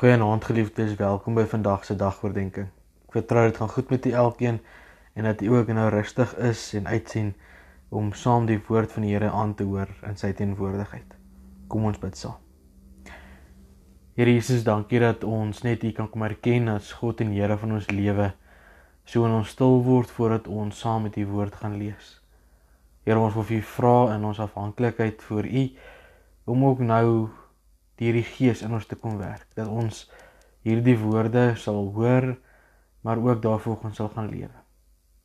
Goeienaand geliefdes, welkom by vandag se dagoordenkings. Ek vertrou dit gaan goed met u elkeen en dat u ook nou rustig is en uitsien om saam die woord van die Here aan te hoor in sy teenwoordigheid. Kom ons bid saam. Here Jesus, dankie dat ons net U kan kom erken as God en Here van ons lewe. So in ons stil word voordat ons saam met U woord gaan lees. Here, ons wil vir U vra in ons afhanklikheid voor U om ook nou deur die Gees in ons te kom werk dat ons hierdie woorde sal hoor maar ook daarvolgens sal gaan lewe.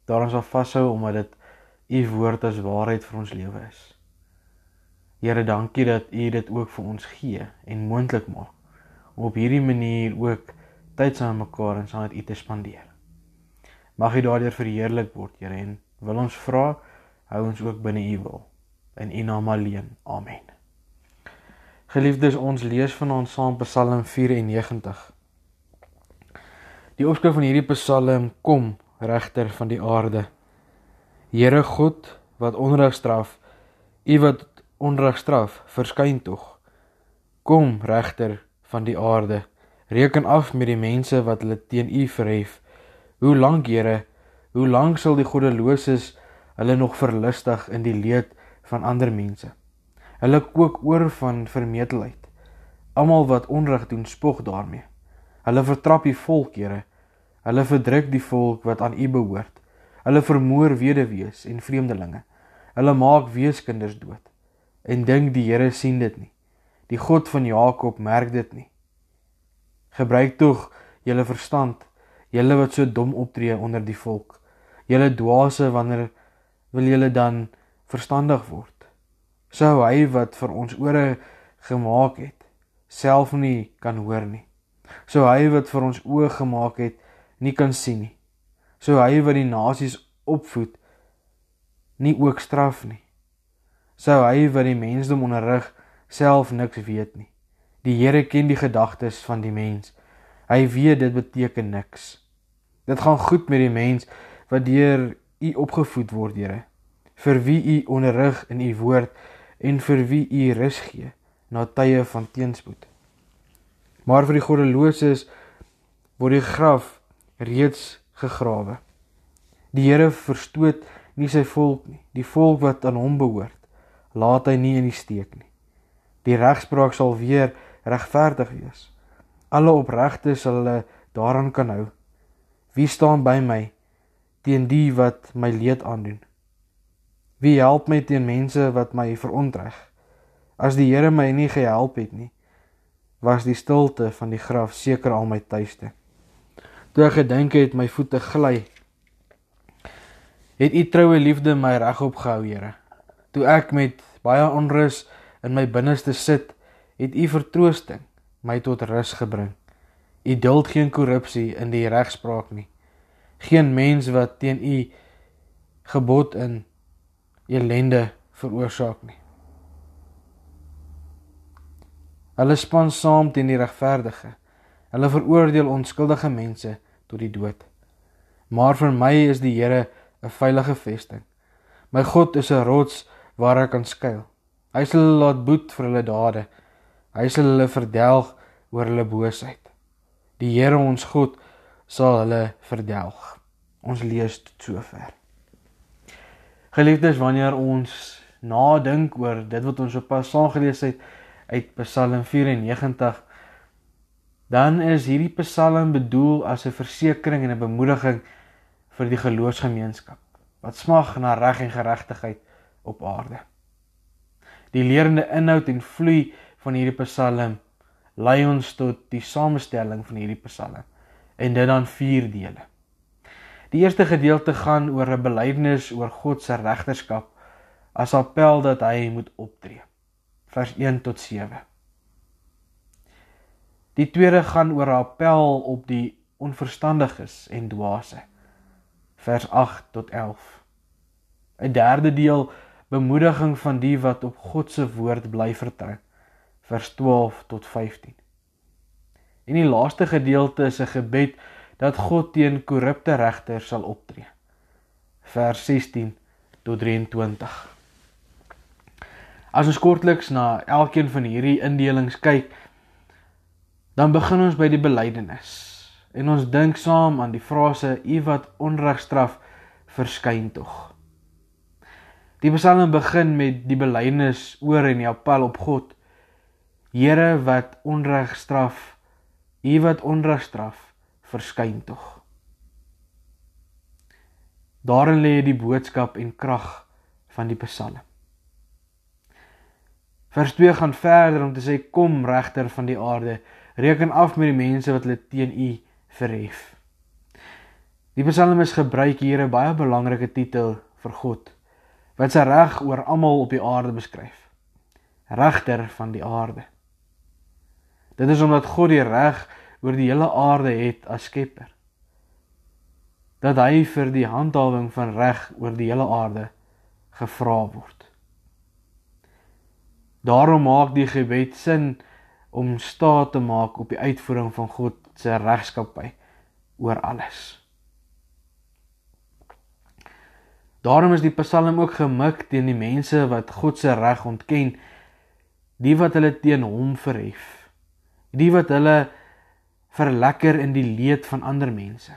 Daarom sal vashou omdat dit u woord as waarheid vir ons lewe is. Here, dankie dat u dit ook vir ons gee en moontlik maak om op hierdie manier ook tyd saam mekaar en saam met u te spandeer. Mag u daardeur verheerlik word, Here, en wil ons vra hou ons ook binne u wil in u naam alleen. Amen. Geliefdes, ons lees vanaand saam Psalm 94. Die opskrif van hierdie Psalm kom regter van die aarde. Here God wat onreg straf, U wat onreg straf, verskyn tog. Kom regter van die aarde, reken af met die mense wat hulle teen U verhef. Hoe lank, Here, hoe lank sal die goddeloses hulle nog verlustig in die leed van ander mense? Hulle kook oor van vermetelheid. Almal wat onreg doen, spog daarmee. Hulle vertrap die volk, Here. Hulle verdruk die volk wat aan U behoort. Hulle vermoor weduwees en vreemdelinge. Hulle maak weeskinders dood. En dink die Here sien dit nie. Die God van Jakob merk dit nie. Gebruik tog julle verstand, julle wat so dom optree onder die volk. Julle dwaase wanneer wil julle dan verstandig word? Sou hy wat vir ons ore gemaak het self nie kan hoor nie. Sou hy wat vir ons oë gemaak het nie kan sien nie. Sou hy wat die nasies opvoed nie ook straf nie. Sou hy wat die mensdom onderrig self niks weet nie. Die Here ken die gedagtes van die mens. Hy weet dit beteken niks. Dit gaan goed met die mens wat deur u opgevoed word, Here. Vir wie u onderrig in u woord en vir wie u rus gee na tye van teenspoed. Maar vir die goddeloses word die graf reeds gegrawe. Die Here verstoot nie sy volk nie, die volk wat aan hom behoort, laat hy nie in die steek nie. Die regspraak sal weer regverdig wees. Alle opregtes sal hulle daaraan kan hou. Wie staan by my teen die wat my leed aandoen? Wie help my teen mense wat my verontreg? As die Here my nie gehelp het nie, was die stilte van die graf seker al my tuiste. Toe ek gedink het my voete gly, het u troue liefde my regop gehou, Here. Toe ek met baie onrus in my binneste sit, het u vertroosting my tot rus gebring. U duld geen korrupsie in die regspraak nie. Geen mens wat teen u gebod in ellende veroorsaak nie. Hulle span saam teen die regverdige. Hulle veroordeel onskuldige mense tot die dood. Maar vir my is die Here 'n veilige vesting. My God is 'n rots waar ek kan skuil. Hy sal laat boet vir hulle dade. Hy sal hulle verdelg oor hulle boosheid. Die Here ons God sal hulle verdelg. Ons lees tot sover. Geliefdes, wanneer ons nadink oor dit wat ons op pas saam gelees het uit Psalm 94, dan is hierdie Psalm bedoel as 'n versekering en 'n bemoediging vir die geloofsgemeenskap wat smag na reg en geregtigheid op aarde. Die leerende inhoud en vloei van hierdie Psalm lei ons tot die samestelling van hierdie Psalm en dit dan vier dele. Die eerste gedeelte gaan oor 'n belydenis oor God se regterskap as appel dat hy moet optree. Vers 1 tot 7. Die tweede gaan oor 'n appel op die onverstandiges en dwaase. Vers 8 tot 11. 'n Derde deel bemoediging van die wat op God se woord bly vertrou. Vers 12 tot 15. En die laaste gedeelte is 'n gebed dat God teen korrupte regters sal optree. Vers 16 tot 23. As ons kortliks na elkeen van hierdie indelings kyk, Dan begin ons by die belydenis en ons dink saam aan die frase u wat onreg straf verskyn tog. Die Psalm begin met die belydenis oor en die appel op God. Here wat onreg straf, u wat onreg straf verskyn tog. Daarin lê die boodskap en krag van die Psalm. Vers 2 gaan verder om te sê kom regter van die aarde, reken af met die mense wat hulle teen u verhef. Die Psalmis gebruik hier 'n baie belangrike titel vir God wat sy reg oor almal op die aarde beskryf. Regter van die aarde. Dit is omdat God die reg oor die hele aarde het as skepper. Dat hy vir die handhawing van reg oor die hele aarde gevra word. Daarom maak die gebed sin om staat te maak op die uitvoering van God se regskappy oor alles. Daarom is die Psalm ook gemik teen die mense wat God se reg ontken, die wat hulle teen hom verhef, die wat hulle verlekker in die leed van ander mense,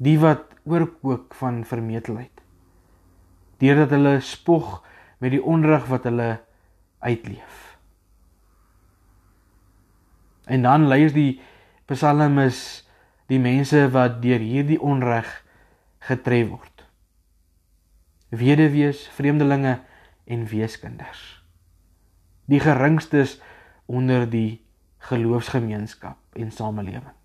die wat oorkook van vermetelheid deurdat hulle spog met die onreg wat hulle uitleef. En dan lees die psalmis die mense wat deur hierdie onreg getref word. Weduwees, vreemdelinge en weeskinders. Die geringstes onder die geloofsgemeenskap en samelewing.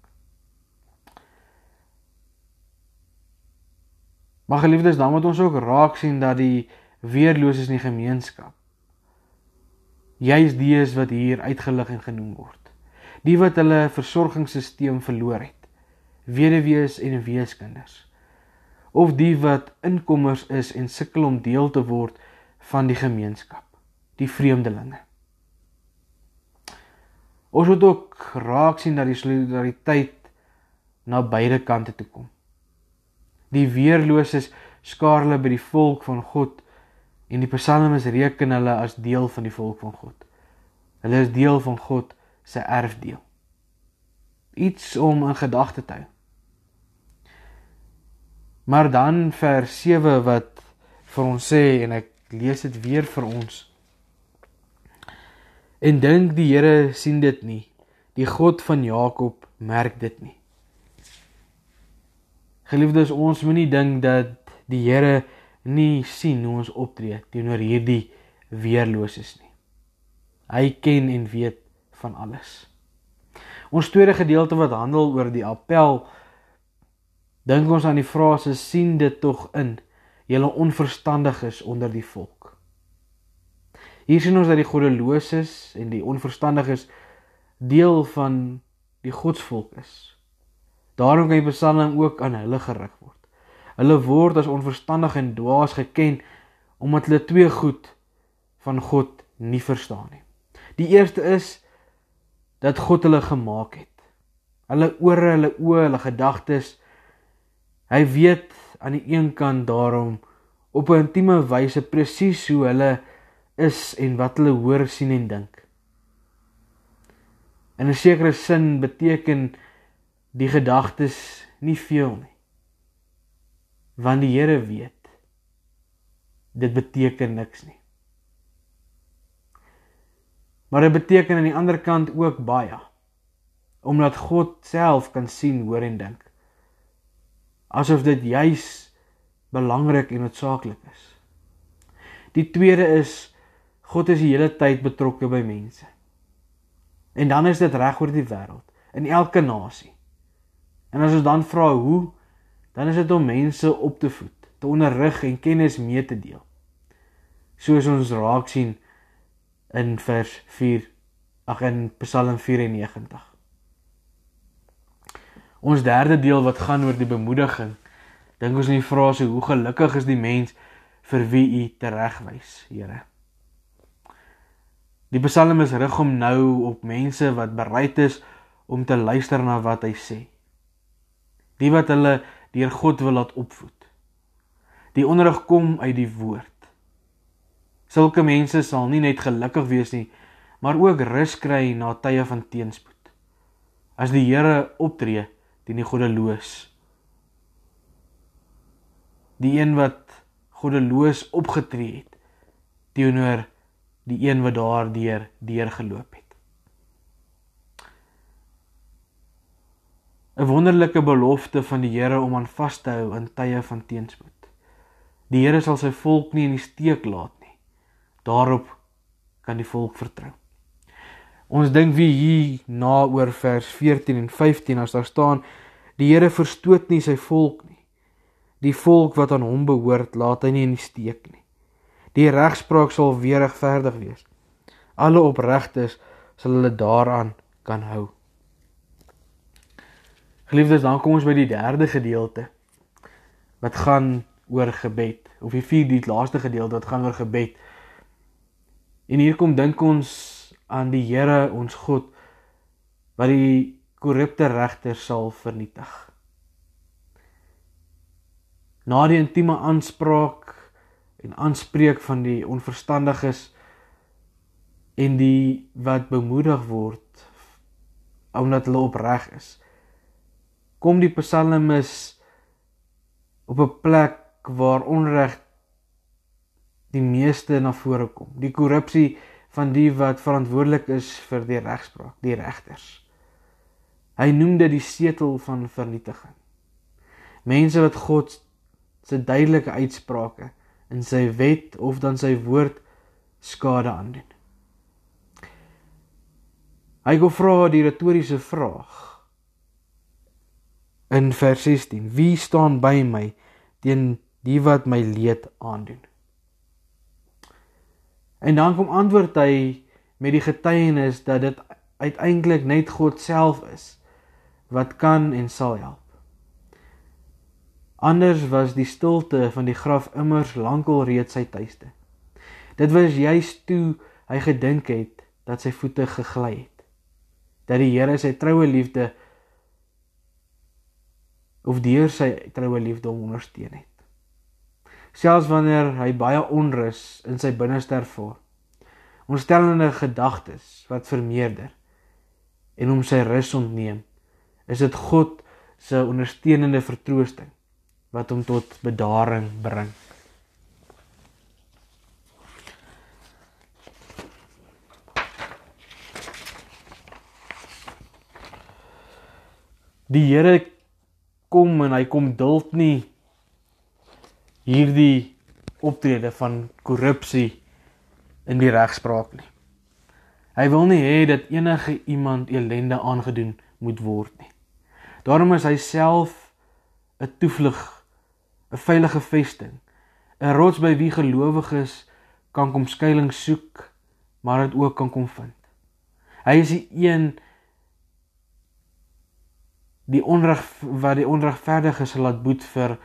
Maar geliefdes, dan moet ons ook raak sien dat die weerloses in die gemeenskap juis die is wat hier uitgelig en genoem word. Die wat hulle versorgingsstelsel verloor het. Weduwees en weeskinders. Of die wat inkommers is en sukkel om deel te word van die gemeenskap, die vreemdelinge. Ons moet ook raak sien dat die solidariteit na beide kante toe kom. Die weerloses skaar hulle by die volk van God en die psalmis reken hulle as deel van die volk van God. Hulle is deel van God se erfdeel. Iets om in gedagte te hou. Maar dan vers 7 wat vir ons sê en ek lees dit weer vir ons. En dink die Here sien dit nie. Die God van Jakob merk dit nie. Geliefdes, ons moenie dink dat die Here nie sien hoe ons optree teenoor hierdie weerloses nie. Hy ken en weet van alles. Ons tweede gedeelte wat handel oor die appel dink ons aan die frase sien dit tog in julle onverstandiges onder die volk. Hier sien ons dat die goddeloses en die onverstandiges deel van die godsvolk is. Daarom kan die Psalm ook aan hulle gerig word. Hulle word as onverstandig en dwaas geken omdat hulle twee goed van God nie verstaan nie. Die eerste is dat God hulle gemaak het. Hulle ore, hulle oë, hulle gedagtes. Hy weet aan die een kant daarom op 'n intieme wyse presies hoe hulle is en wat hulle hoor, sien en dink. In 'n sekere sin beteken die gedagtes nie veel nie. Want die Here weet dit beteken niks nie. Maar dit beteken aan die ander kant ook baie omdat God self kan sien, hoor en dink. Asof dit juis belangrik en noodsaaklik is. Die tweede is God is die hele tyd betrokke by mense. En dan is dit reg oor die wêreld, in elke nasie. En as ons dan vra hoe, dan is dit om mense op te voed, te onderrig en kennis mee te deel. Soos ons raak sien in vers 4 ag in Psalm 94. Ons derde deel wat gaan oor die bemoediging. Dink ons in die frase hoe gelukkig is die mens vir wie u teregwys, Here. Die Psalm is rig om nou op mense wat bereid is om te luister na wat hy sê die wat hulle deur God wil laat opvoed. Die onderrig kom uit die woord. Sulke mense sal nie net gelukkig wees nie, maar ook rus kry na tye van teenspoed. as die Here optree teen die goddeloos. Die een wat goddeloos opgetree het teenoor die een wat daardeur deur geloop het. 'n Wonderlike belofte van die Here om aan vas te hou in tye van teenspoed. Die Here sal sy volk nie in die steek laat nie. Daarop kan die volk vertrou. Ons dink wie hier na oor vers 14 en 15 as daar staan die Here verstoot nie sy volk nie. Die volk wat aan hom behoort, laat hy nie in die steek nie. Die regspraak sal weer regverdig wees. Alle opregtes sal hulle daaraan kan hou. Geliefdes, dan kom ons by die derde gedeelte wat gaan oor gebed of die vierde die laaste gedeelte wat gaan oor gebed. En hier kom dink ons aan die Here ons God wat die korrupte regter sal vernietig. Na die intieme aanspraak en aanspreek van die onverstandiges en die wat bemoedig word omdat hulle opreg is kom die psalmis op 'n plek waar onreg die meeste na vore kom. Die korrupsie van die wat verantwoordelik is vir die regspraak, die regters. Hy noem dit die setel van vernietiging. Mense wat God se duidelike uitsprake in sy wet of dan sy woord skade aandoen. Hy gou vra die retoriese vraag in vers 16: Wie staan by my teen die wat my leed aandoen? En dan kom antwoord hy met die getuienis dat dit uiteindelik net God self is wat kan en sal help. Anders was die stilte van die graf immers lankal reeds sy tuiste. Dit was juis toe hy gedink het dat sy voete gegly het. Dat die Here sy troue liefde of deur sy troue liefde hom ondersteun het selfs wanneer hy baie onrus in sy binneste ervaar. Onstellende gedagtes wat vermeerder en hom sy rus ontneem, is dit God se ondersteunende vertroosting wat hom tot bedaring bring. Die Here kom en hy kom duld nie hierdie optrede van korrupsie in die regspraak nie. Hy wil nie hê dat enige iemand elende aangedoen moet word nie. Daarom is hy self 'n toevlug, 'n veilige vesting, 'n rots by wie gelowiges kan kom skuilings soek, maar dit ook kan kom vind. Hy is die een die onreg wat die onregverdiges laat boet vir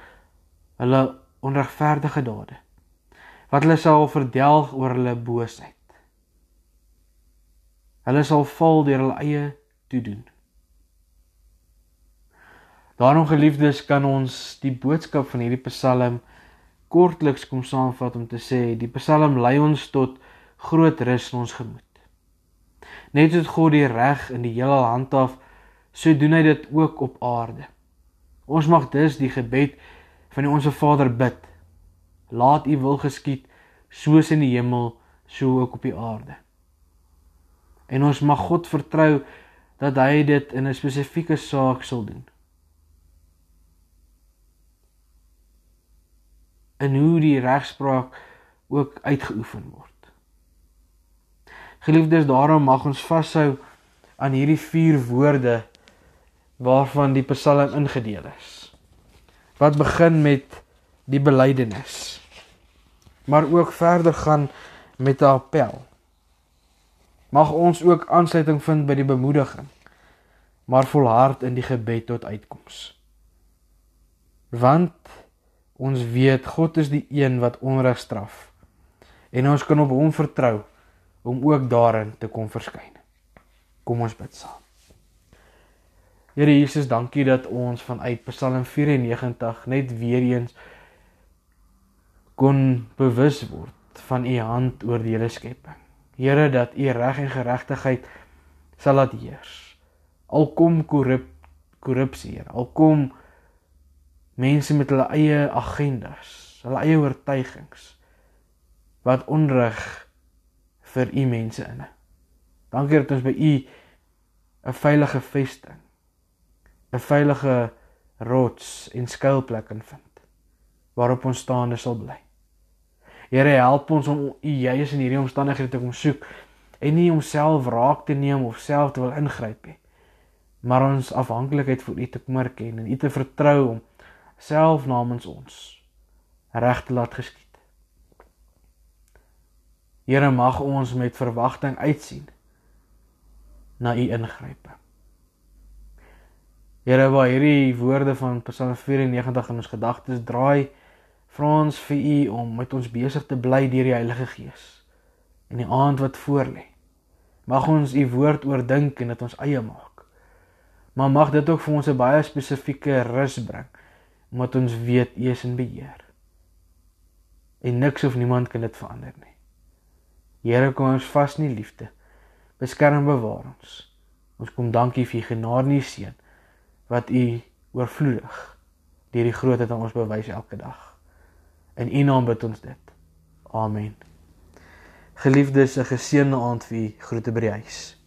hulle onregverdige dade wat hulle sal verdelg oor hulle boosheid. Hulle sal val deur hulle eie toedoen. Daarom geliefdes kan ons die boodskap van hierdie Psalm kortliks kom saamvat om te sê die Psalm lei ons tot groot rus in ons gemoed. Net soos God die reg in die hele handhaaf, so doen hy dit ook op aarde. Ons mag dus die gebed van die onsse Vader bid. Laat U wil geskied soos in die hemel, so ook op die aarde. En ons mag God vertrou dat hy dit in 'n spesifieke saak sal doen. En hoe die regspraak ook uitgeoefen word. Geliefdes, daarom mag ons vashou aan hierdie vier woorde waarvan die Psalm ingedeel is. Wat begin met die belydenis maar ook verder gaan met 'n appel. Mag ons ook aansluiting vind by die bemoediging maar volhard in die gebed tot uitkoms want ons weet God is die een wat onreg straf en ons kan op hom vertrou om ook daarin te kom verskyn kom ons bid saam Here Jesus, dankie dat ons vanuit Psalm 94 net weer eens kon bewus word van u hand oor die hele skepping. Here, dat u reg en geregtigheid sal laat heers. Al kom korrup korrupsie, Here. Al kom mense met hulle eie agendas, hulle eie oortuigings wat onreg vir u mense in. Dankie dat ons by u 'n veilige vesting, 'n veilige rots en skuilplek kan vind waarop ons staande sal bly. Here help ons om u juis in hierdie omstandighede te kom soek en nie homself raak te neem of self te wil ingryp nie maar ons afhanklikheid vir u te kom erken en u te vertrou om self namens ons reg te laat geskied. Here mag ons met verwagting uitsien na u ingrype. Here, waar hierdie woorde van Psalm 94 in ons gedagtes draai, vra ons vir u om met ons besig te bly deur die Heilige Gees in die aand wat voorlê. Mag ons u woord oordink en dit ons eie maak. Maar mag dit ook vir ons 'n baie spesifieke rus bring omdat ons weet u is in beheer. En niks of niemand kan dit verander nie. Here kom ons vas in die liefde. Beskerm bewaar ons. Ons kom dankie vir u genade en u seën wat u oorvloedig deur die grootheid aan ons bewys elke dag. In u naam bid ons dit. Amen. Geliefdes, 'n geseënde aand vir u groete by die huis.